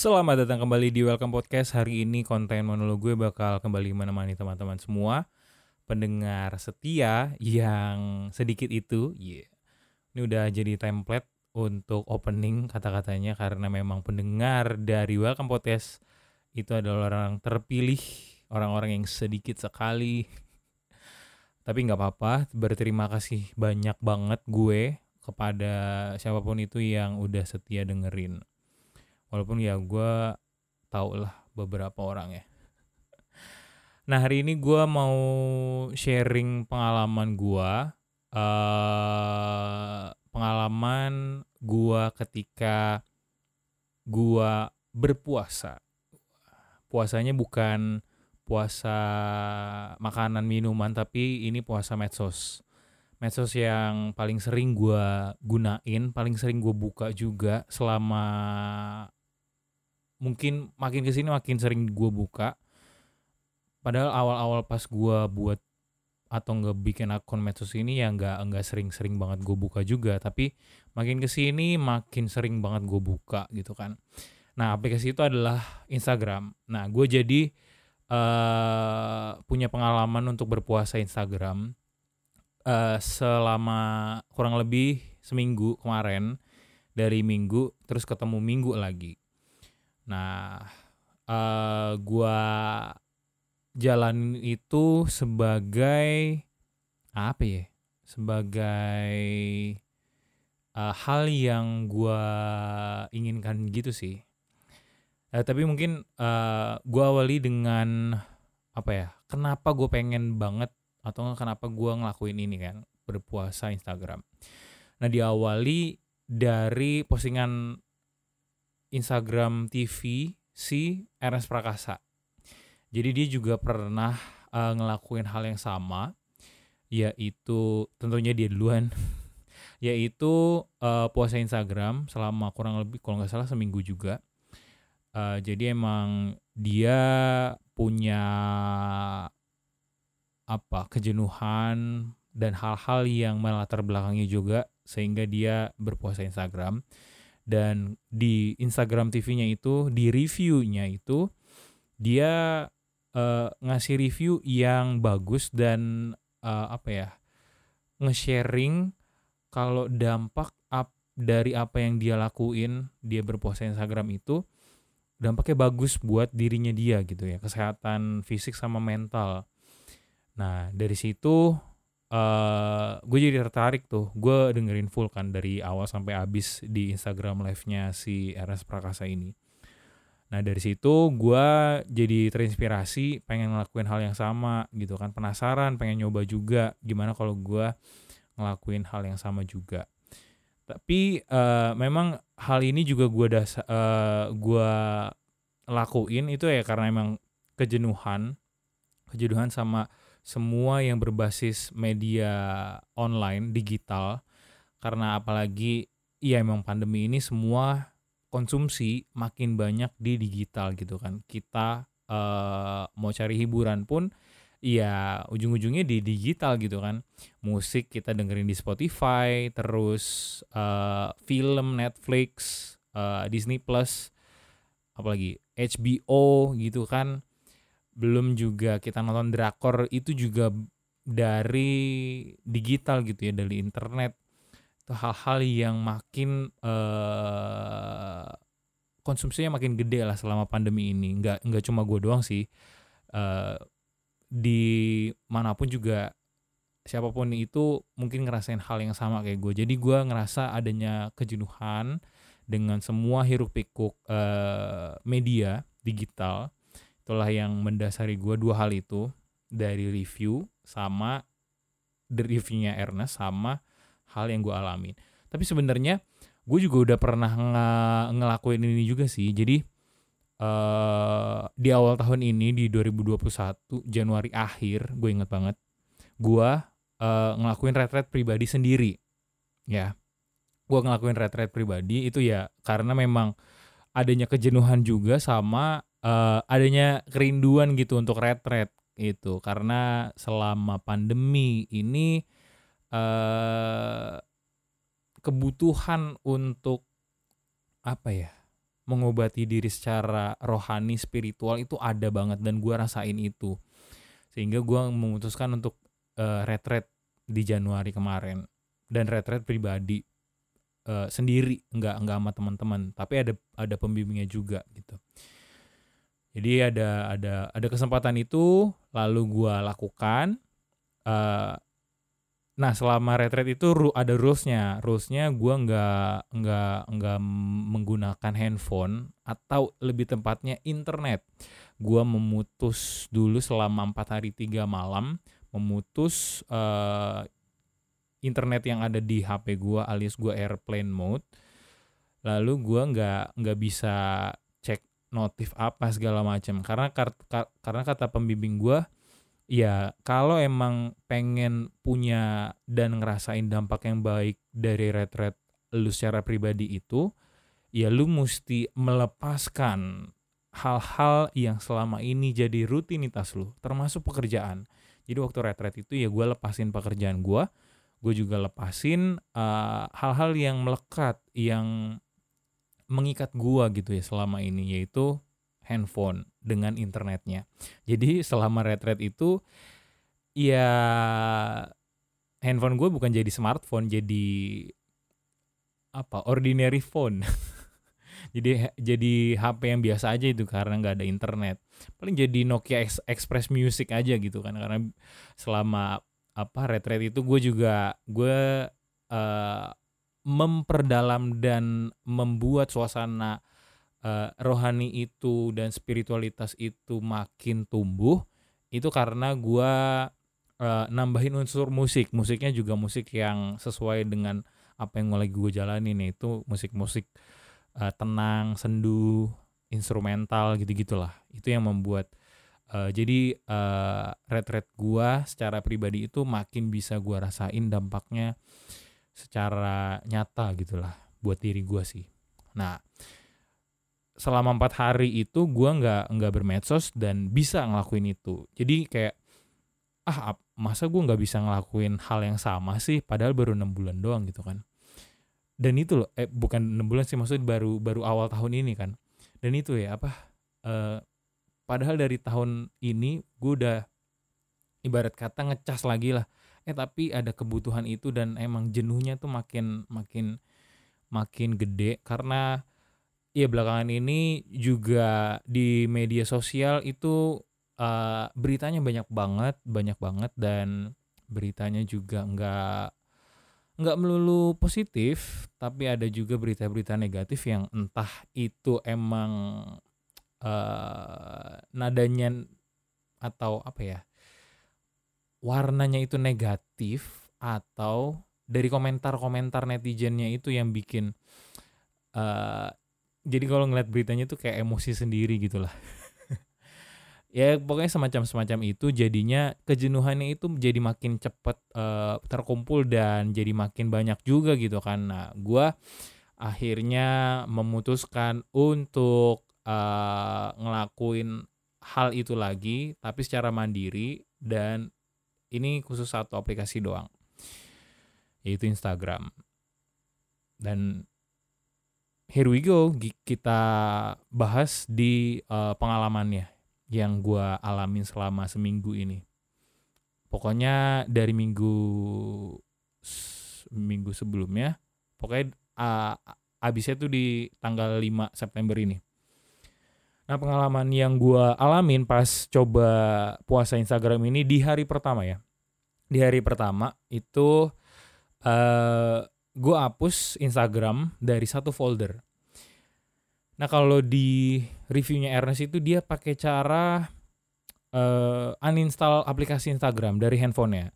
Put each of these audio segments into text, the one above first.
Selamat datang kembali di Welcome Podcast. Hari ini konten monolog gue bakal kembali menemani teman-teman semua pendengar setia yang sedikit itu. Yeah. Ini udah jadi template untuk opening kata-katanya karena memang pendengar dari Welcome Podcast itu adalah orang terpilih, orang-orang yang sedikit sekali. Tapi nggak apa-apa, berterima kasih banyak banget gue kepada siapa pun itu yang udah setia dengerin walaupun ya gue tau lah beberapa orang ya. Nah hari ini gue mau sharing pengalaman gue uh, pengalaman gue ketika gue berpuasa. Puasanya bukan puasa makanan minuman tapi ini puasa medsos. Medsos yang paling sering gue gunain paling sering gue buka juga selama mungkin makin ke sini makin sering gue buka. Padahal awal-awal pas gue buat atau nggak bikin akun medsos ini ya nggak nggak sering-sering banget gue buka juga. Tapi makin ke sini makin sering banget gue buka gitu kan. Nah aplikasi itu adalah Instagram. Nah gue jadi uh, punya pengalaman untuk berpuasa Instagram uh, selama kurang lebih seminggu kemarin dari minggu terus ketemu minggu lagi Nah, uh, gua jalan itu sebagai apa ya? Sebagai uh, hal yang gua inginkan gitu sih. Uh, tapi mungkin uh, gua awali dengan apa ya? Kenapa gue pengen banget atau kenapa gua ngelakuin ini kan berpuasa Instagram. Nah diawali dari postingan Instagram TV si Ernest Prakasa. Jadi dia juga pernah uh, ngelakuin hal yang sama, yaitu tentunya dia duluan, yaitu uh, puasa Instagram selama kurang lebih kalau nggak salah seminggu juga. Uh, jadi emang dia punya apa kejenuhan dan hal-hal yang melatar belakangnya juga sehingga dia berpuasa Instagram dan di Instagram TV-nya itu di reviewnya itu dia uh, ngasih review yang bagus dan uh, apa ya nge-sharing kalau dampak up dari apa yang dia lakuin dia berpuasa Instagram itu dampaknya bagus buat dirinya dia gitu ya kesehatan fisik sama mental. Nah dari situ uh, eh, gue jadi tertarik tuh. Gue dengerin full kan dari awal sampai habis di Instagram live-nya si RS Prakasa ini. Nah dari situ gue jadi terinspirasi pengen ngelakuin hal yang sama gitu kan. Penasaran pengen nyoba juga gimana kalau gue ngelakuin hal yang sama juga. Tapi uh, memang hal ini juga gue das uh, gue lakuin itu ya karena emang kejenuhan kejenuhan sama semua yang berbasis media online digital karena apalagi ya emang pandemi ini semua konsumsi makin banyak di digital gitu kan. Kita uh, mau cari hiburan pun ya ujung-ujungnya di digital gitu kan. Musik kita dengerin di Spotify terus uh, film Netflix uh, Disney Plus apalagi HBO gitu kan belum juga kita nonton drakor itu juga dari digital gitu ya dari internet. Itu hal-hal yang makin uh, konsumsinya makin gede lah selama pandemi ini. Nggak nggak cuma gue doang sih. Uh, di mana pun juga siapa pun itu mungkin ngerasain hal yang sama kayak gue jadi gue ngerasa adanya kejenuhan dengan semua hiruk pikuk uh, media digital itulah yang mendasari gue dua hal itu dari review sama the reviewnya Ernest sama hal yang gue alamin. Tapi sebenarnya gue juga udah pernah ng ngelakuin ini juga sih. Jadi uh, di awal tahun ini di 2021 Januari akhir gue inget banget gue uh, ngelakuin retret pribadi sendiri. Ya gue ngelakuin retret pribadi itu ya karena memang adanya kejenuhan juga sama uh, adanya kerinduan gitu untuk retret itu karena selama pandemi ini uh, kebutuhan untuk apa ya mengobati diri secara rohani spiritual itu ada banget dan gue rasain itu. Sehingga gue memutuskan untuk uh, retret di Januari kemarin. Dan retret pribadi uh, sendiri nggak nggak sama teman-teman. Tapi ada ada pembimbingnya juga gitu jadi ada ada ada kesempatan itu lalu gue lakukan uh, nah selama retret itu ada rulesnya. Rulesnya gue nggak nggak nggak menggunakan handphone atau lebih tepatnya internet. Gue memutus dulu selama empat hari tiga malam memutus uh, internet yang ada di HP gue alias gue airplane mode. Lalu gue nggak nggak bisa notif apa segala macam. Karena kar, kar, karena kata pembimbing gue ya kalau emang pengen punya dan ngerasain dampak yang baik dari retret lu secara pribadi itu ya lu mesti melepaskan hal-hal yang selama ini jadi rutinitas lu termasuk pekerjaan. Jadi waktu retret itu ya gue lepasin pekerjaan gue gue juga lepasin hal eh, hal-hal yang melekat yang mengikat gue gitu ya selama ini yaitu handphone dengan internetnya. Jadi selama retret itu ya handphone gue bukan jadi smartphone jadi apa ordinary phone. Jadi jadi HP yang biasa aja itu karena nggak ada internet. Paling jadi Nokia Express Music aja gitu kan karena selama apa retret itu gue juga gue uh, memperdalam dan membuat suasana uh, rohani itu dan spiritualitas itu makin tumbuh itu karena gue uh, nambahin unsur musik. Musiknya juga musik yang sesuai dengan apa yang lagi gue jalani nih itu musik-musik uh, tenang sendu instrumental gitu gitulah itu yang membuat Uh, jadi uh, red-red gua secara pribadi itu makin bisa gua rasain dampaknya secara nyata gitulah buat diri gua sih. Nah, selama empat hari itu gua nggak nggak bermedsos dan bisa ngelakuin itu. Jadi kayak ah masa gua nggak bisa ngelakuin hal yang sama sih padahal baru enam bulan doang gitu kan. Dan itu loh, eh bukan enam bulan sih maksudnya baru baru awal tahun ini kan. Dan itu ya apa uh, padahal dari tahun ini gue udah ibarat kata ngecas lagi lah eh tapi ada kebutuhan itu dan emang jenuhnya tuh makin makin makin gede karena ya belakangan ini juga di media sosial itu uh, beritanya banyak banget banyak banget dan beritanya juga nggak nggak melulu positif tapi ada juga berita-berita negatif yang entah itu emang uh, nadanya atau apa ya warnanya itu negatif atau dari komentar-komentar netizennya itu yang bikin uh, jadi kalau ngeliat beritanya tuh kayak emosi sendiri gitu lah. Ya pokoknya semacam semacam itu jadinya kejenuhannya itu jadi makin cepet uh, terkumpul dan jadi makin banyak juga gitu kan. Nah gue akhirnya memutuskan untuk uh, ngelakuin hal itu lagi tapi secara mandiri dan ini khusus satu aplikasi doang yaitu Instagram. Dan here we go kita bahas di uh, pengalamannya yang gue alamin selama seminggu ini. Pokoknya dari minggu minggu sebelumnya pokoknya uh, abisnya tuh di tanggal 5 September ini Nah pengalaman yang gue alamin pas coba puasa Instagram ini di hari pertama ya. Di hari pertama itu uh, gue hapus Instagram dari satu folder. Nah kalau di reviewnya Ernest itu dia pakai cara uh, uninstall aplikasi Instagram dari handphonenya.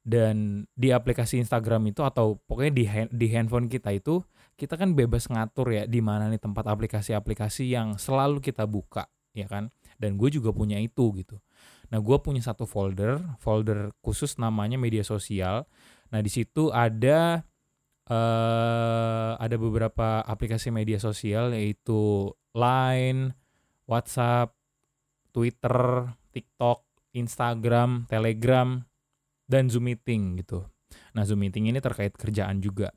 Dan di aplikasi Instagram itu atau pokoknya di di handphone kita itu kita kan bebas ngatur ya di mana nih tempat aplikasi-aplikasi yang selalu kita buka ya kan? Dan gue juga punya itu gitu. Nah gue punya satu folder folder khusus namanya media sosial. Nah di situ ada uh, ada beberapa aplikasi media sosial yaitu Line WhatsApp Twitter TikTok Instagram Telegram dan Zoom meeting gitu. Nah Zoom meeting ini terkait kerjaan juga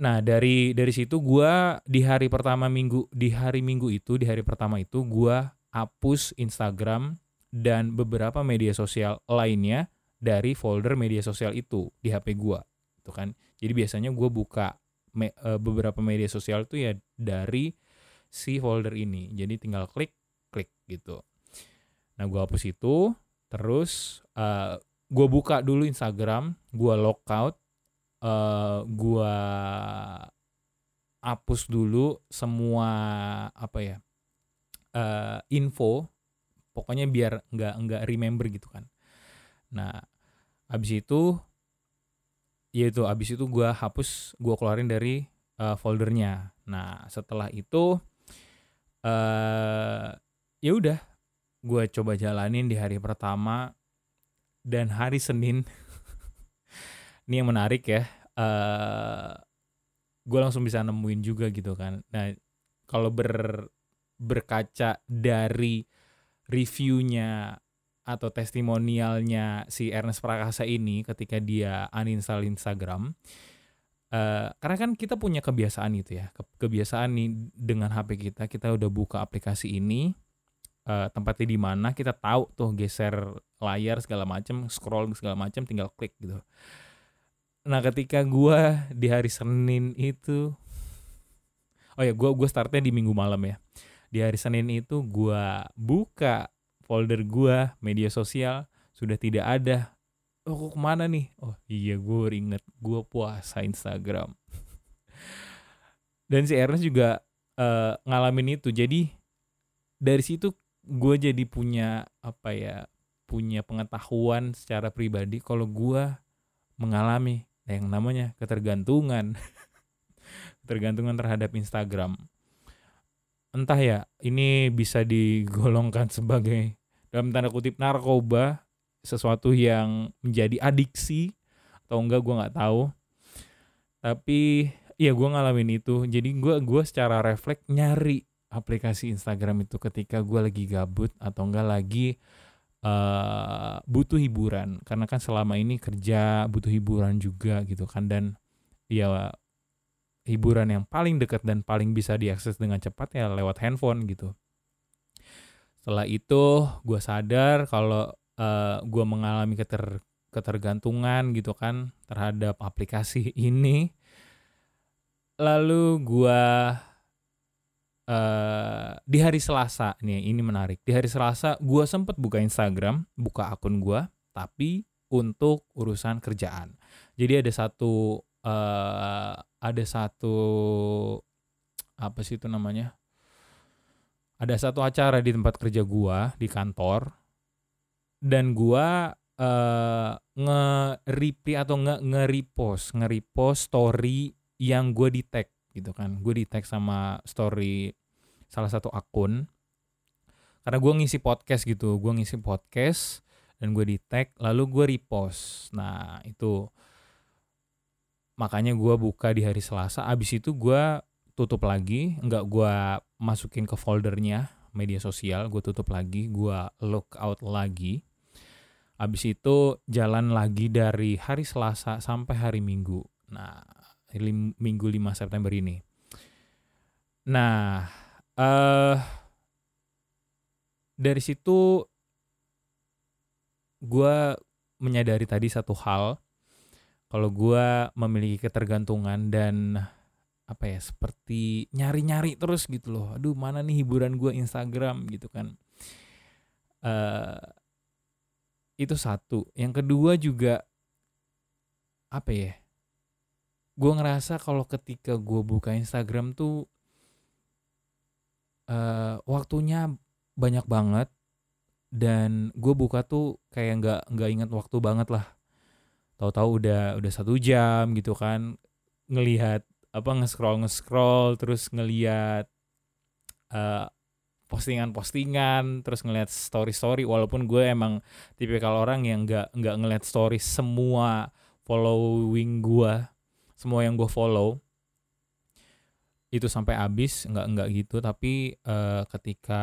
Nah dari dari situ gue di hari pertama minggu di hari minggu itu di hari pertama itu gue hapus Instagram dan beberapa media sosial lainnya dari folder media sosial itu di HP gue, itu kan. Jadi biasanya gue buka me, uh, beberapa media sosial itu ya dari si folder ini. Jadi tinggal klik klik gitu. Nah gue hapus itu, terus uh, gue buka dulu Instagram, gue lockout uh, gua hapus dulu semua apa ya uh, info. Pokoknya biar nggak nggak remember gitu kan. Nah abis itu ya itu abis itu gua hapus gua keluarin dari uh, foldernya. Nah setelah itu uh, ya udah gue coba jalanin di hari pertama dan hari Senin ini yang menarik ya uh, eh, gue langsung bisa nemuin juga gitu kan. Nah kalau ber berkaca dari reviewnya atau testimonialnya si Ernest Prakasa ini ketika dia uninstall Instagram uh, karena kan kita punya kebiasaan itu ya kebiasaan nih dengan HP kita kita udah buka aplikasi ini uh, tempatnya di mana kita tahu tuh geser layar segala macam scroll segala macam tinggal klik gitu Nah ketika gue di hari Senin itu Oh ya gue gua startnya di minggu malam ya. Di hari Senin itu gue buka folder gue media sosial Sudah tidak ada. Oh kok ke mana nih? Oh iya gue inget gue puasa Instagram. Dan si Ernest juga uh, ngalamin itu. Jadi dari situ gue jadi punya apa ya punya pengetahuan secara pribadi kalau gue mengalami yang namanya ketergantungan. Ketergantungan terhadap Instagram. Entah ya ini bisa digolongkan sebagai dalam tanda kutip narkoba. Sesuatu yang menjadi adiksi. Atau enggak gue nggak tahu. Tapi ya gue ngalamin itu. Jadi gue gue secara refleks nyari aplikasi Instagram itu ketika gue lagi gabut atau enggak lagi uh, butuh hiburan karena kan selama ini kerja butuh hiburan juga gitu kan dan ya hiburan yang paling dekat dan paling bisa diakses dengan cepat ya lewat handphone gitu. Setelah itu gue sadar kalau uh, eh, gue mengalami keter ketergantungan gitu kan terhadap aplikasi ini. Lalu gue uh, di hari Selasa nih ini menarik. Di hari Selasa gue sempet buka Instagram buka akun gue tapi untuk urusan kerjaan. Jadi ada satu uh, ada satu apa sih itu namanya? Ada satu acara di tempat kerja gue di kantor dan gue uh, nge-reply atau nge nge-repost nge-repost story yang gue di tag gitu kan. Gue di tag sama story salah satu akun. Karena gue ngisi podcast gitu gue ngisi podcast dan gue di tag lalu gue repost. Nah itu. Makanya gue buka di hari Selasa. Abis itu gue tutup lagi nggak gue masukin ke foldernya media sosial gue tutup lagi gue look out lagi. Abis itu jalan lagi dari hari Selasa sampai hari Minggu. Nah minggu 5 September ini. Nah uh, dari situ gue menyadari tadi satu hal. Kalau gue memiliki ketergantungan dan apa ya seperti nyari-nyari terus gitu loh. Aduh mana nih hiburan gue Instagram gitu kan. Uh, itu satu. Yang kedua juga apa ya gue ngerasa kalau ketika gue buka Instagram tuh uh, waktunya banyak banget. Dan gue buka tuh kayak nggak nggak inget waktu banget lah. Tahu-tahu udah udah satu jam gitu kan. Ngelihat apa nge-scroll nge-scroll terus ngelihat uh, postingan-postingan terus ngelihat story-story. Walaupun gue emang tipikal orang yang nggak nggak ngelihat story semua following gue semua yang gue follow itu sampai habis nggak nggak gitu. Tapi uh, ketika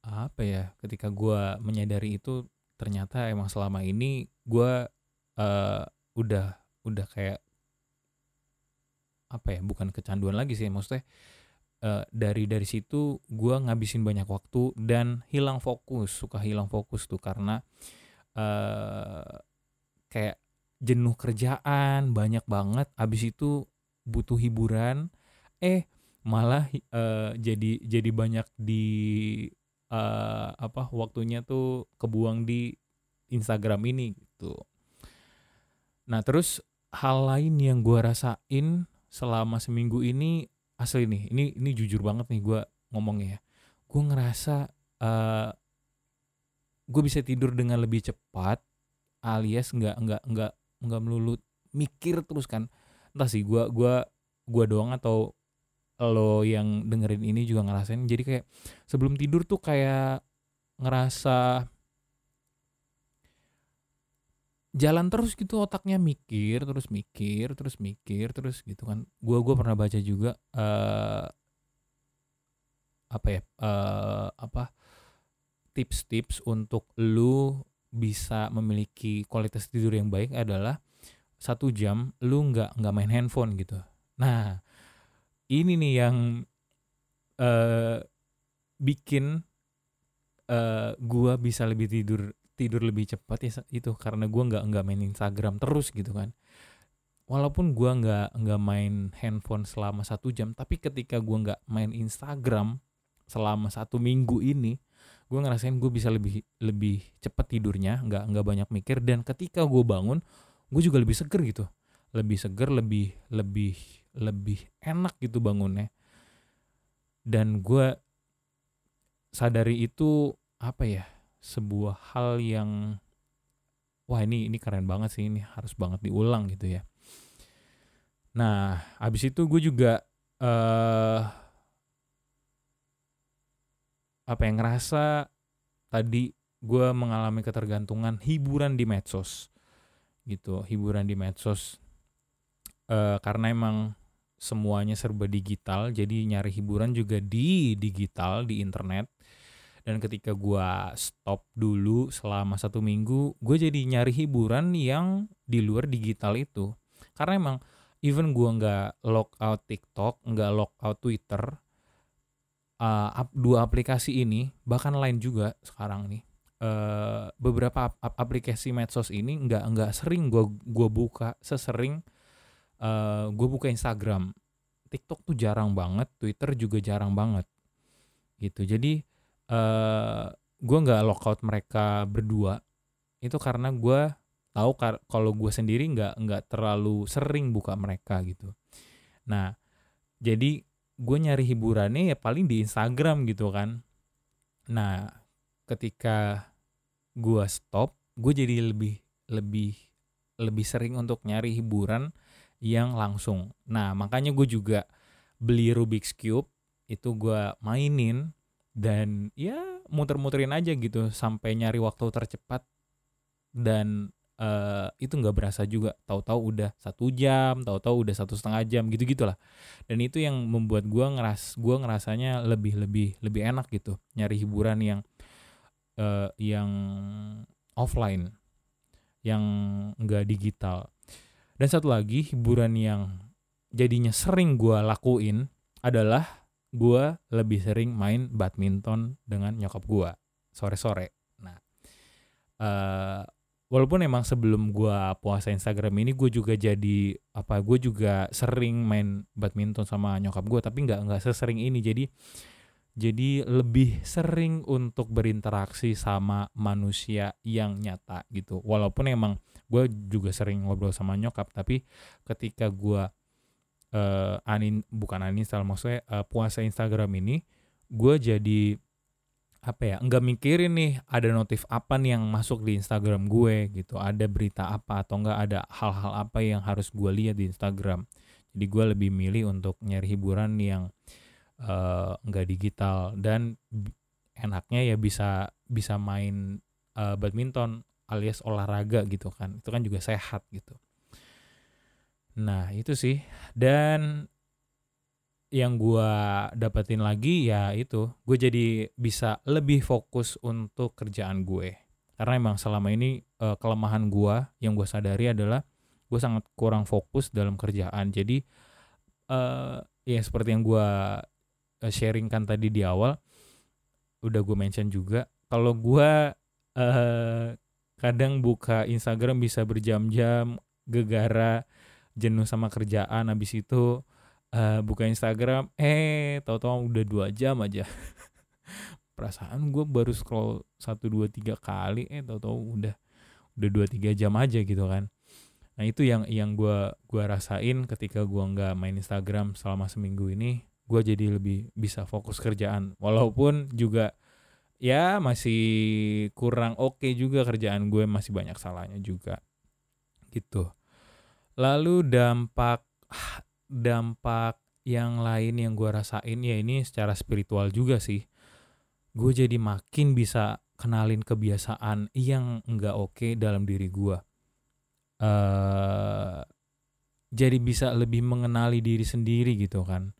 apa ya ketika gue menyadari itu ternyata emang selama ini gue uh, udah udah kayak apa ya bukan kecanduan lagi sih maksudnya uh, dari dari situ gue ngabisin banyak waktu dan hilang fokus suka hilang fokus tuh karena uh, kayak jenuh kerjaan banyak banget abis itu butuh hiburan eh malah uh, jadi jadi banyak di uh, apa waktunya tuh kebuang di Instagram ini gitu. Nah terus hal lain yang gue rasain selama seminggu ini asli nih, ini ini jujur banget nih gue ngomongnya ya. Gue ngerasa uh, eh, gue bisa tidur dengan lebih cepat, alias nggak nggak nggak nggak melulu mikir terus kan. Entah sih gue gua gua doang atau lo yang dengerin ini juga ngerasain. Jadi kayak sebelum tidur tuh kayak ngerasa jalan terus gitu otaknya mikir terus mikir terus mikir terus gitu kan gua gua pernah baca juga uh, apa ya uh, apa tips-tips untuk lu bisa memiliki kualitas tidur yang baik adalah satu jam lu nggak nggak main handphone gitu. Nah ini nih yang uh, bikin uh, gua bisa lebih tidur tidur lebih cepat ya itu karena gue nggak nggak main Instagram terus gitu kan. Walaupun gue nggak nggak main handphone selama satu jam tapi ketika gue nggak main Instagram selama satu minggu ini gue ngerasain gue bisa lebih lebih cepat tidurnya nggak nggak banyak mikir. Dan ketika gue bangun gue juga lebih seger gitu. Lebih seger lebih lebih lebih enak gitu bangunnya. Dan gue sadari itu apa ya sebuah hal yang wah ini ini keren banget sih ini harus banget diulang gitu ya. Nah, habis itu gue juga uh, apa yang ngerasa tadi gue mengalami ketergantungan hiburan di medsos gitu hiburan di medsos. Uh, karena emang semuanya serba digital jadi nyari hiburan juga di digital di internet. Dan ketika gue stop dulu selama satu minggu gue jadi nyari hiburan yang di luar digital itu. Karena emang even gue nggak lock out TikTok nggak lock out Twitter uh, dua aplikasi ini bahkan lain juga sekarang nih uh, beberapa ap aplikasi medsos ini nggak nggak sering gue gua buka sesering uh, eh, gue buka Instagram. TikTok tuh jarang banget Twitter juga jarang banget gitu. Jadi uh, gue nggak lockout mereka berdua. Itu karena gue tahu kalau gue sendiri nggak nggak terlalu sering buka mereka gitu. Nah jadi gue nyari hiburannya ya paling di Instagram gitu kan. Nah ketika gue stop gue jadi lebih lebih lebih sering untuk nyari hiburan yang langsung. Nah makanya gue juga beli Rubik's Cube itu gue mainin dan ya muter-muterin aja gitu sampai nyari waktu tercepat dan uh, itu nggak berasa juga. Tahu-tahu udah satu jam tahu-tahu udah satu setengah jam gitu gitulah dan itu yang membuat gue ngeras gue ngerasanya lebih lebih lebih enak gitu nyari hiburan yang uh, yang offline yang nggak digital. Dan satu lagi hiburan yang jadinya sering gue lakuin adalah gue lebih sering main badminton dengan nyokap gue sore-sore. Nah, uh, walaupun emang sebelum gue puasa Instagram ini gue juga jadi apa gue juga sering main badminton sama nyokap gue tapi nggak nggak sesering ini. Jadi jadi lebih sering untuk berinteraksi sama manusia yang nyata gitu. Walaupun emang gue juga sering ngobrol sama nyokap tapi ketika gue uh, anin bukan uninstall maksudnya uh, puasa Instagram ini gue jadi apa ya nggak mikirin nih ada notif apa nih yang masuk di Instagram gue gitu ada berita apa atau enggak ada hal-hal apa yang harus gue lihat di Instagram. Jadi gue lebih milih untuk nyari hiburan yang uh, nggak digital dan enaknya ya bisa bisa main uh, badminton alias olahraga gitu kan itu kan juga sehat gitu. Nah itu sih. Dan yang gue dapetin lagi ya itu. Gue jadi bisa lebih fokus untuk kerjaan gue. Karena emang selama ini uh, kelemahan gue yang gue sadari adalah gue sangat kurang fokus dalam kerjaan. Jadi uh, ya seperti yang gue sharingkan tadi di awal udah gue mention juga kalau gue uh, kadang buka Instagram bisa berjam-jam gegara jenuh sama kerjaan habis itu uh, buka Instagram eh tahu-tahu udah dua jam aja. Perasaan gue baru scroll satu dua tiga kali eh tahu-tahu udah udah dua tiga jam aja gitu kan. Nah itu yang yang gue gua rasain ketika gue nggak main Instagram selama seminggu ini gue jadi lebih bisa fokus kerjaan. Walaupun juga ya masih kurang oke okay juga kerjaan gue masih banyak salahnya juga gitu. Lalu dampak dampak yang lain yang gue rasain ya ini secara spiritual juga sih. Gue jadi makin bisa kenalin kebiasaan yang enggak oke okay dalam diri gue uh, jadi bisa lebih mengenali diri sendiri gitu kan.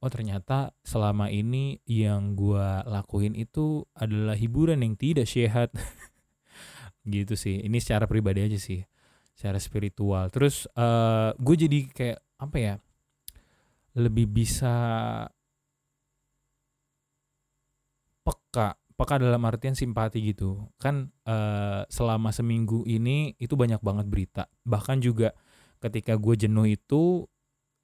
Oh ternyata selama ini yang gue lakuin itu adalah hiburan yang tidak sehat. Gitu sih. Ini secara pribadi aja sih. Secara spiritual. Terus uh, gue jadi kayak apa ya lebih bisa peka. Peka dalam artian simpati gitu. Kan uh, selama seminggu ini itu banyak banget berita. Bahkan juga ketika gue jenuh itu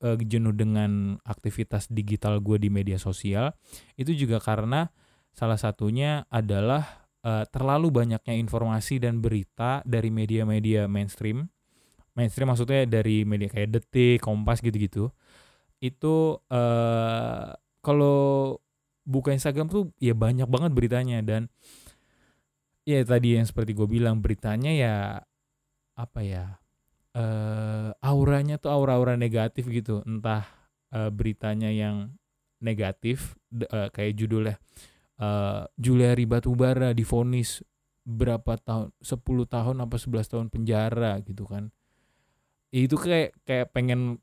uh, jenuh dengan aktivitas digital gue di media sosial itu juga karena salah satunya adalah uh, terlalu banyaknya informasi dan berita dari media-media mainstream. Mainstream maksudnya dari media kayak detik kompas gitu-gitu itu uh, kalau buka Instagram tuh ya banyak banget beritanya dan ya tadi yang seperti gue bilang beritanya ya apa ya uh, auranya tuh aura-aura negatif gitu. Entah uh, beritanya yang negatif uh, kayak judulnya uh, Juliari Batubara difonis berapa tahun 10 tahun apa 11 tahun penjara gitu kan. Itu kayak kayak pengen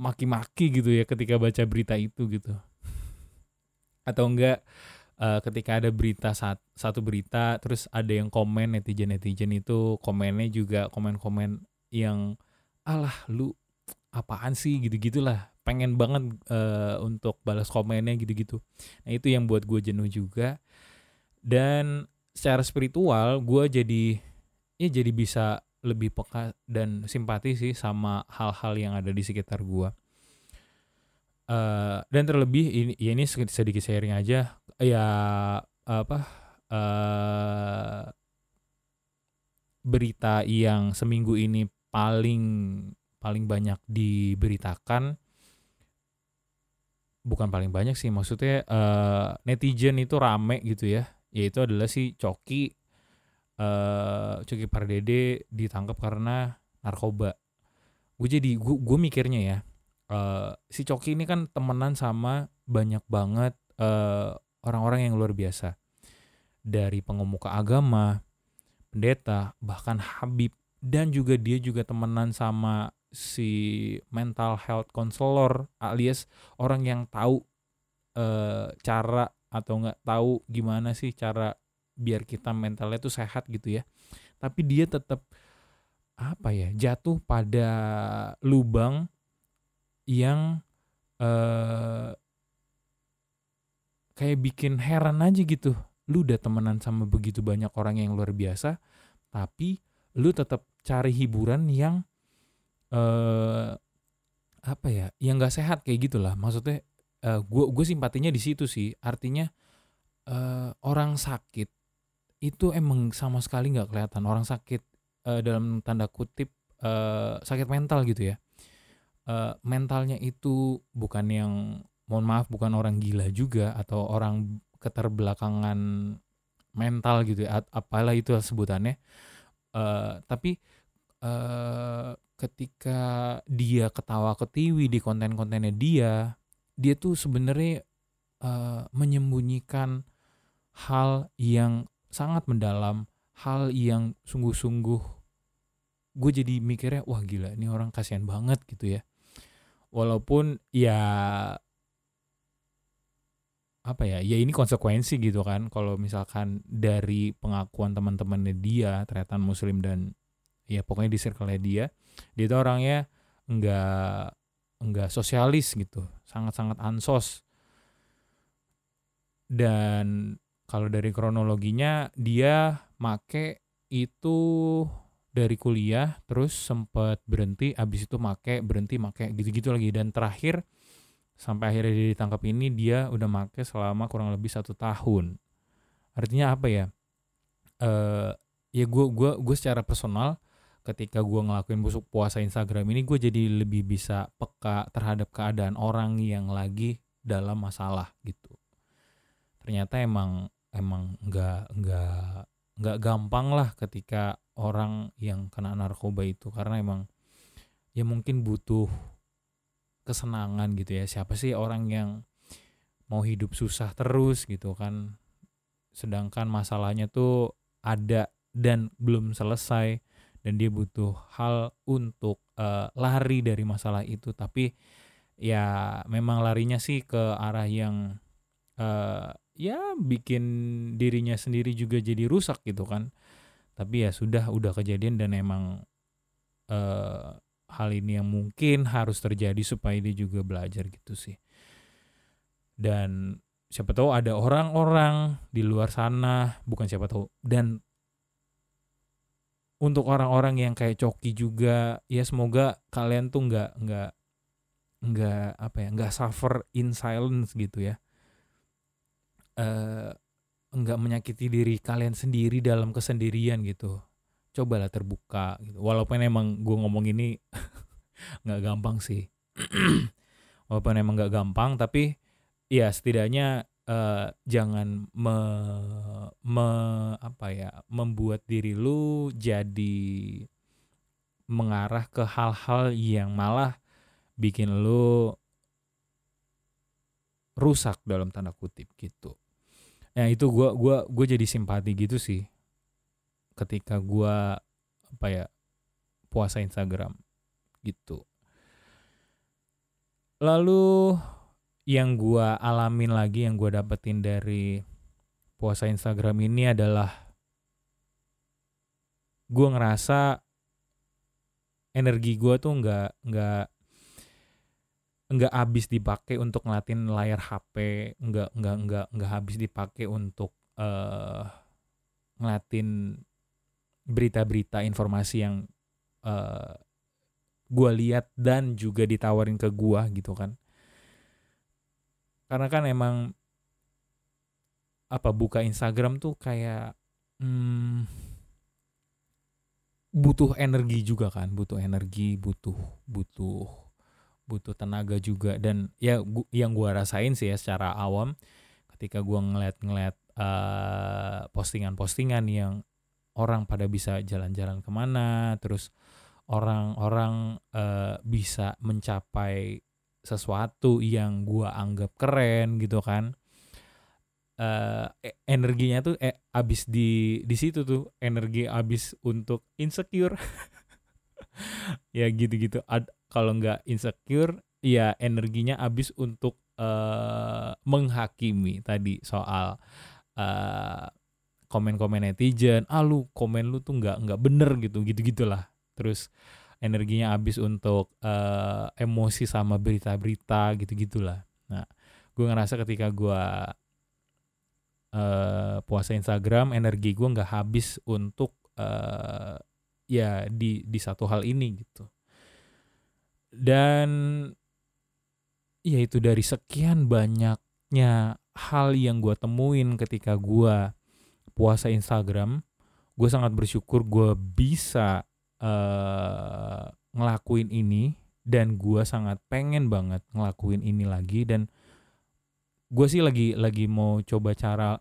maki-maki gitu ya ketika baca berita itu gitu. Atau enggak uh, ketika ada berita saat satu berita terus ada yang komen netizen netizen itu komennya juga komen-komen yang alah lu apaan sih? gitu gitulah pengen banget uh, untuk balas komennya gitu-gitu. Nah itu yang buat gue jenuh juga. Dan secara spiritual gue jadi ya jadi bisa lebih peka dan simpati sih sama hal-hal yang ada di sekitar gue uh, dan terlebih ini ya ini sedikit sharing aja ya apa uh, berita yang seminggu ini paling paling banyak diberitakan bukan paling banyak sih maksudnya uh, netizen itu rame gitu ya yaitu adalah si Coki uh, Coki Pardede ditangkap karena narkoba. Gue jadi gue gue mikirnya ya uh, si Coki ini kan temenan sama banyak banget orang orang-orang yang luar biasa. Dari pengemuka agama pendeta bahkan Habib. Dan juga dia juga temenan sama si mental health counselor alias orang yang tahu e, cara atau nggak tahu gimana sih cara biar kita mentalnya tuh sehat gitu ya. Tapi dia tetap apa ya jatuh pada lubang yang e, kayak bikin heran aja gitu. Lu udah temenan sama begitu banyak orang yang luar biasa tapi lu tetap cari hiburan yang uh, apa ya yang nggak sehat kayak gitulah. Maksudnya uh, gue gue simpatinya di situ sih. Artinya uh, orang sakit itu emang sama sekali nggak kelihatan. Orang sakit uh, dalam tanda kutip uh, sakit mental gitu ya. Uh, mentalnya itu bukan yang mohon maaf bukan orang gila juga atau orang keterbelakangan mental gitu ya apalah itu sebutannya. Uh, tapi uh, ketika dia ketawa ketiwi di konten-kontennya dia dia tuh sebenarnya uh, menyembunyikan hal yang sangat mendalam hal yang sungguh-sungguh gue jadi mikirnya wah gila ini orang kasihan banget gitu ya. Walaupun ya apa ya ya ini konsekuensi gitu kan kalau misalkan dari pengakuan teman-temannya dia ternyata muslim dan ya pokoknya di circle dia dia itu orangnya nggak enggak sosialis gitu sangat-sangat ansos. Dan kalau dari kronologinya dia make itu dari kuliah terus sempat berhenti abis itu make berhenti make gitu-gitu lagi. Dan terakhir sampai akhirnya dia ditangkap ini dia udah make selama kurang lebih satu tahun. Artinya apa ya? Uh, ya gue gua gue secara personal ketika gue ngelakuin busuk puasa Instagram ini gue jadi lebih bisa peka terhadap keadaan orang yang lagi dalam masalah gitu. Ternyata emang emang nggak nggak nggak gampang lah ketika orang yang kena narkoba itu. Karena emang ya mungkin butuh kesenangan gitu ya. Siapa sih orang yang mau hidup susah terus gitu kan? Sedangkan masalahnya tuh ada dan belum selesai dan dia butuh hal untuk uh, lari dari masalah itu. Tapi ya memang larinya sih ke arah yang uh, ya bikin dirinya sendiri juga jadi rusak gitu kan. Tapi ya sudah udah kejadian dan emang uh, hal ini yang mungkin harus terjadi supaya dia juga belajar gitu sih. Dan siapa tahu ada orang-orang di luar sana bukan siapa tahu dan untuk orang-orang yang kayak coki juga ya semoga kalian tuh nggak nggak nggak apa ya nggak suffer in silence gitu ya uh, enggak menyakiti diri kalian sendiri dalam kesendirian gitu. Cobalah terbuka gitu. Walaupun emang gue ngomong ini nggak gampang sih. Walaupun emang nggak gampang tapi ya setidaknya uh, jangan me, me apa ya membuat diri lu jadi mengarah ke hal-hal yang malah bikin lu rusak dalam tanda kutip gitu. Ya itu gua gua gue jadi simpati gitu sih ketika gua apa ya puasa Instagram gitu. Lalu yang gua alamin lagi yang gua dapetin dari puasa Instagram ini adalah gua ngerasa energi gua tuh nggak nggak nggak habis dipakai untuk ngelatin layar HP, nggak nggak nggak nggak habis dipakai untuk uh, ngelatin berita-berita informasi yang uh, gue lihat dan juga ditawarin ke gue gitu kan. Karena kan emang apa buka Instagram tuh kayak hmm, butuh energi juga kan, butuh energi, butuh butuh butuh tenaga juga. Dan ya gua, yang gue rasain sih ya secara awam ketika gue ngeliat-ngeliat uh, postingan-postingan yang orang pada bisa jalan-jalan ke mana terus orang-orang uh, bisa mencapai sesuatu yang gue anggap keren gitu kan uh, energinya tuh eh, abis di di situ tuh energi abis untuk insecure. Ya gitu-gitu kalau nggak insecure ya energinya habis untuk uh, menghakimi tadi soal uh, komen-komen netizen ah lu komen lu tuh nggak nggak bener gitu gitu gitulah terus energinya habis untuk uh, emosi sama berita-berita gitu gitulah nah gue ngerasa ketika gue uh, puasa Instagram energi gue nggak habis untuk uh, ya di di satu hal ini gitu dan ya itu dari sekian banyaknya hal yang gue temuin ketika gue puasa Instagram gue sangat bersyukur gue bisa uh, ngelakuin ini dan gue sangat pengen banget ngelakuin ini lagi dan gue sih lagi lagi mau coba cara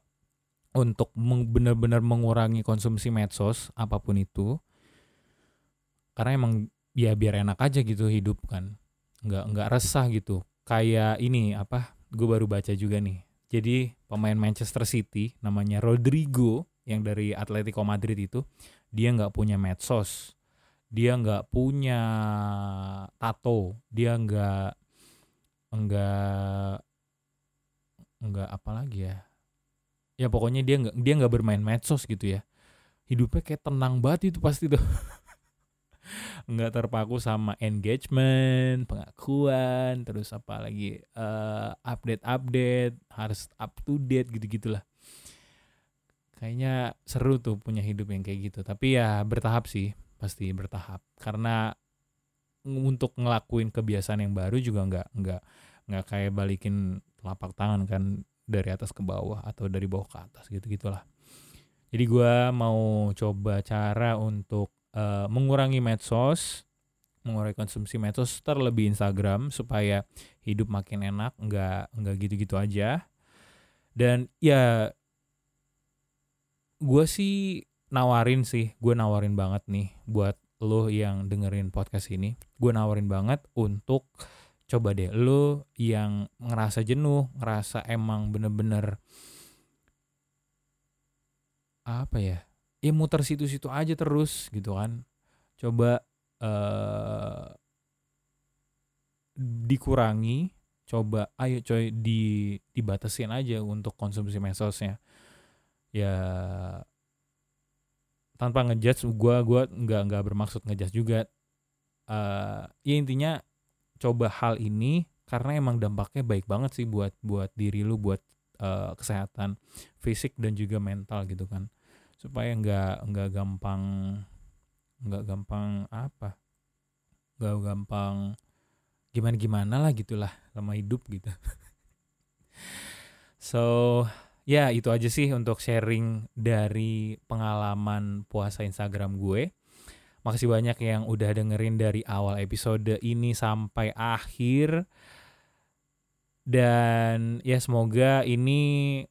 untuk benar-benar mengurangi konsumsi medsos apa pun itu. Karena emang ya biar enak aja gitu hidup kan. Nggak nggak resah gitu. Kayak ini apa gue baru baca juga nih. Jadi pemain Manchester City namanya Rodrigo yang dari Atletico Madrid itu dia nggak punya medsos. Dia nggak punya tato. Dia nggak nggak nggak apa lagi ya. Ya pokoknya dia nggak dia nggak bermain medsos gitu ya. Hidupnya kayak tenang banget itu pasti tuh nggak terpaku sama engagement pengakuan terus apa lagi uh, update update harus up to date gitu gitulah kayaknya seru tuh punya hidup yang kayak gitu. Tapi ya bertahap sih pasti bertahap. Karena untuk ngelakuin kebiasaan yang baru juga nggak nggak nggak kayak balikin telapak tangan kan dari atas ke bawah atau dari bawah ke atas gitu gitulah jadi gue mau coba cara untuk uh, mengurangi medsos, mengurangi konsumsi medsos terlebih Instagram supaya hidup makin enak, nggak nggak gitu-gitu aja. Dan ya gue sih nawarin sih, gue nawarin banget nih buat lo yang dengerin podcast ini, gue nawarin banget untuk coba deh lo yang ngerasa jenuh, ngerasa emang bener-bener apa ya ya muter situ-situ aja terus gitu kan. Coba uh, dikurangi coba ayo coy di dibatasin aja untuk konsumsi medsosnya. Ya tanpa ngejudge gua gua nggak nggak bermaksud ngejudge juga. Uh, ya intinya coba hal ini karena emang dampaknya baik banget sih buat buat diri lu buat uh, kesehatan fisik dan juga mental gitu kan supaya nggak nggak gampang nggak gampang apa? Nggak gampang gimana gimana lah gitulah sama hidup gitu. So ya itu aja sih untuk sharing dari pengalaman puasa Instagram gue. Makasih banyak yang udah dengerin dari awal episode ini sampai akhir. Dan ya semoga ini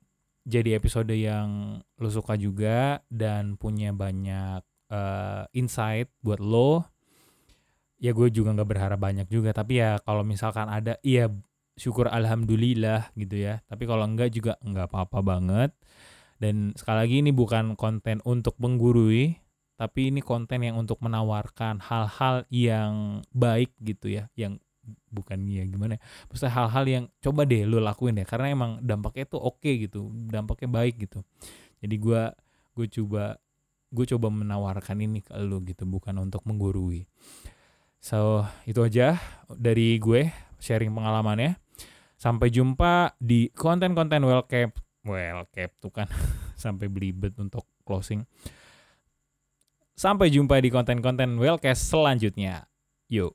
jadi episode yang lo suka juga dan punya banyak uh, insight buat lo ya gue juga nggak berharap banyak juga. Tapi ya kalau misalkan ada iya syukur alhamdulillah gitu ya. Tapi kalau enggak juga nggak apa-apa banget. Dan sekali lagi ini bukan konten untuk menggurui tapi ini konten yang untuk menawarkan hal-hal yang baik gitu ya yang bukan ya gimana ya? Hal-hal yang coba deh lo lakuin deh karena emang dampaknya tuh oke okay gitu dampaknya baik gitu. Jadi gue gue coba gue coba menawarkan ini ke lo gitu bukan untuk menggurui. So itu aja dari gue sharing pengalamannya. Sampai jumpa di konten-konten well cap well cap tuh kan sampai belibet untuk closing. Sampai jumpa di konten-konten wellcast selanjutnya. Yuk